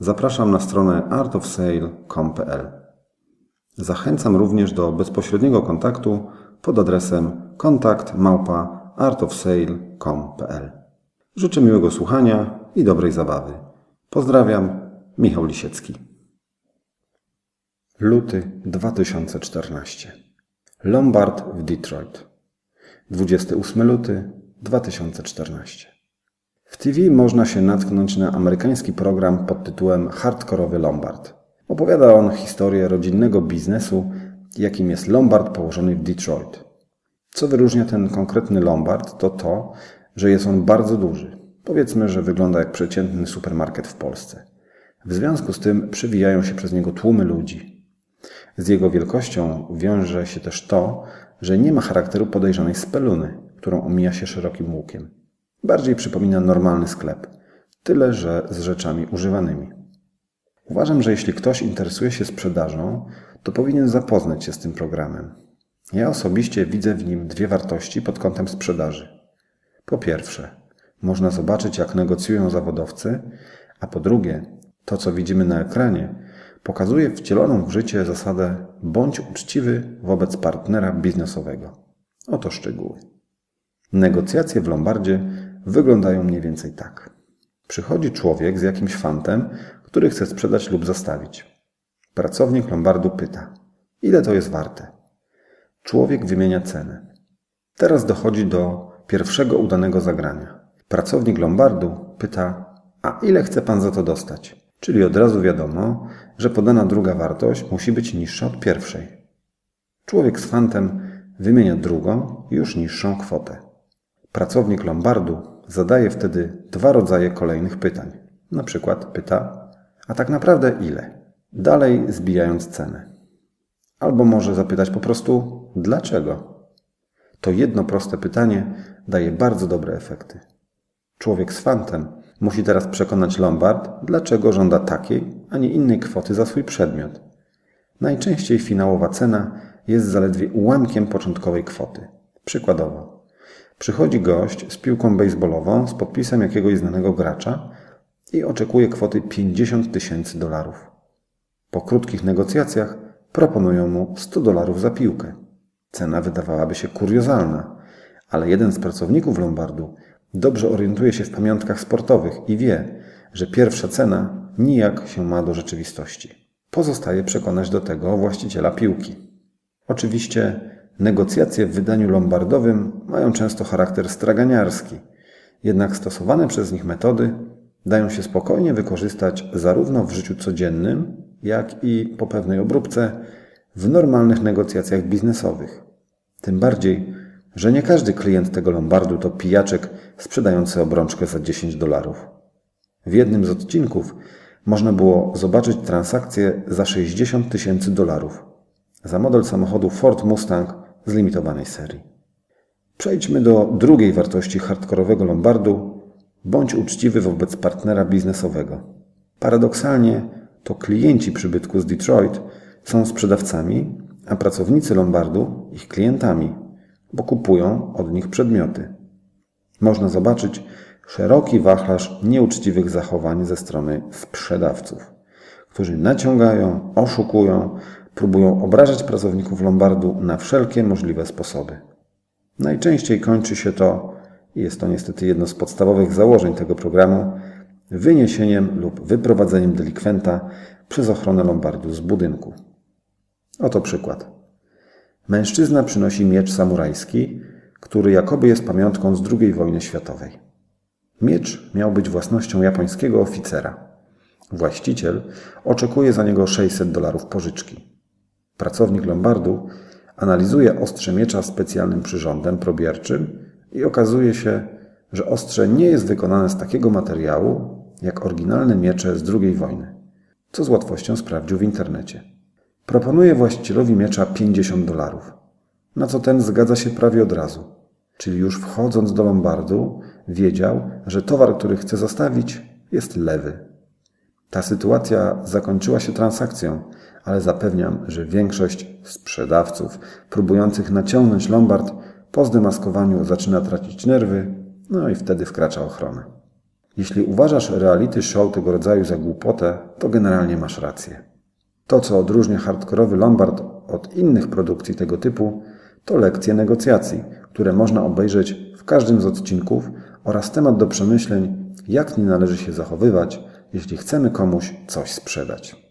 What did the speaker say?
zapraszam na stronę artofsale.com.pl. Zachęcam również do bezpośredniego kontaktu pod adresem kontakt małpa artofsale.com.pl. Życzę miłego słuchania i dobrej zabawy. Pozdrawiam, Michał Lisiecki. Luty 2014. Lombard w Detroit. 28 luty 2014. W TV można się natknąć na amerykański program pod tytułem Hardkorowy Lombard. Opowiada on historię rodzinnego biznesu, jakim jest Lombard położony w Detroit. Co wyróżnia ten konkretny Lombard, to to, że jest on bardzo duży. Powiedzmy, że wygląda jak przeciętny supermarket w Polsce. W związku z tym przewijają się przez niego tłumy ludzi. Z jego wielkością wiąże się też to, że nie ma charakteru podejrzanej speluny, którą omija się szerokim łukiem. Bardziej przypomina normalny sklep, tyle że z rzeczami używanymi. Uważam, że jeśli ktoś interesuje się sprzedażą, to powinien zapoznać się z tym programem. Ja osobiście widzę w nim dwie wartości pod kątem sprzedaży. Po pierwsze, można zobaczyć, jak negocjują zawodowcy, a po drugie, to co widzimy na ekranie, pokazuje wcieloną w życie zasadę bądź uczciwy wobec partnera biznesowego. Oto szczegóły. Negocjacje w Lombardzie wyglądają mniej więcej tak. Przychodzi człowiek z jakimś fantem, który chce sprzedać lub zastawić. Pracownik Lombardu pyta, ile to jest warte. Człowiek wymienia cenę. Teraz dochodzi do pierwszego udanego zagrania. Pracownik Lombardu pyta, a ile chce pan za to dostać? Czyli od razu wiadomo, że podana druga wartość musi być niższa od pierwszej. Człowiek z fantem wymienia drugą, już niższą kwotę. Pracownik Lombardu zadaje wtedy dwa rodzaje kolejnych pytań. Na przykład pyta, a tak naprawdę ile? Dalej zbijając cenę. Albo może zapytać po prostu, dlaczego? To jedno proste pytanie daje bardzo dobre efekty. Człowiek z fantem musi teraz przekonać Lombard, dlaczego żąda takiej, a nie innej kwoty za swój przedmiot. Najczęściej finałowa cena jest zaledwie ułamkiem początkowej kwoty. Przykładowo, przychodzi gość z piłką baseballową z podpisem jakiegoś znanego gracza i oczekuje kwoty 50 tysięcy dolarów. Po krótkich negocjacjach proponują mu 100 dolarów za piłkę. Cena wydawałaby się kuriozalna, ale jeden z pracowników Lombardu dobrze orientuje się w pamiątkach sportowych i wie, że pierwsza cena nijak się ma do rzeczywistości. Pozostaje przekonać do tego właściciela piłki. Oczywiście negocjacje w wydaniu lombardowym mają często charakter straganiarski, jednak stosowane przez nich metody dają się spokojnie wykorzystać zarówno w życiu codziennym, jak i po pewnej obróbce w normalnych negocjacjach biznesowych. Tym bardziej, że nie każdy klient tego lombardu to pijaczek sprzedający obrączkę za 10 dolarów. W jednym z odcinków można było zobaczyć transakcję za 60 tysięcy dolarów za model samochodu Ford Mustang z limitowanej serii. Przejdźmy do drugiej wartości hardkorowego lombardu bądź uczciwy wobec partnera biznesowego. Paradoksalnie to klienci przybytku z Detroit są sprzedawcami, a pracownicy lombardu ich klientami, bo kupują od nich przedmioty. Można zobaczyć szeroki wachlarz nieuczciwych zachowań ze strony sprzedawców, którzy naciągają, oszukują, próbują obrażać pracowników lombardu na wszelkie możliwe sposoby. Najczęściej kończy się to, i jest to niestety jedno z podstawowych założeń tego programu, wyniesieniem lub wyprowadzeniem delikwenta przez ochronę lombardu z budynku. Oto przykład. Mężczyzna przynosi miecz samurajski, który jakoby jest pamiątką z II wojny światowej. Miecz miał być własnością japońskiego oficera. Właściciel oczekuje za niego 600 dolarów pożyczki. Pracownik Lombardu analizuje ostrze miecza specjalnym przyrządem probierczym i okazuje się, że ostrze nie jest wykonane z takiego materiału jak oryginalne miecze z II wojny. co z łatwością sprawdził w internecie. Proponuje właścicielowi miecza 50 dolarów, na co ten zgadza się prawie od razu. Czyli już wchodząc do Lombardu, wiedział, że towar, który chce zostawić, jest lewy. Ta sytuacja zakończyła się transakcją, ale zapewniam, że większość sprzedawców próbujących naciągnąć Lombard po zdemaskowaniu zaczyna tracić nerwy, no i wtedy wkracza ochrona. Jeśli uważasz reality show tego rodzaju za głupotę, to generalnie masz rację. To, co odróżnia hardkorowy Lombard od innych produkcji tego typu, to lekcje negocjacji, które można obejrzeć w każdym z odcinków oraz temat do przemyśleń, jak nie należy się zachowywać, jeśli chcemy komuś coś sprzedać.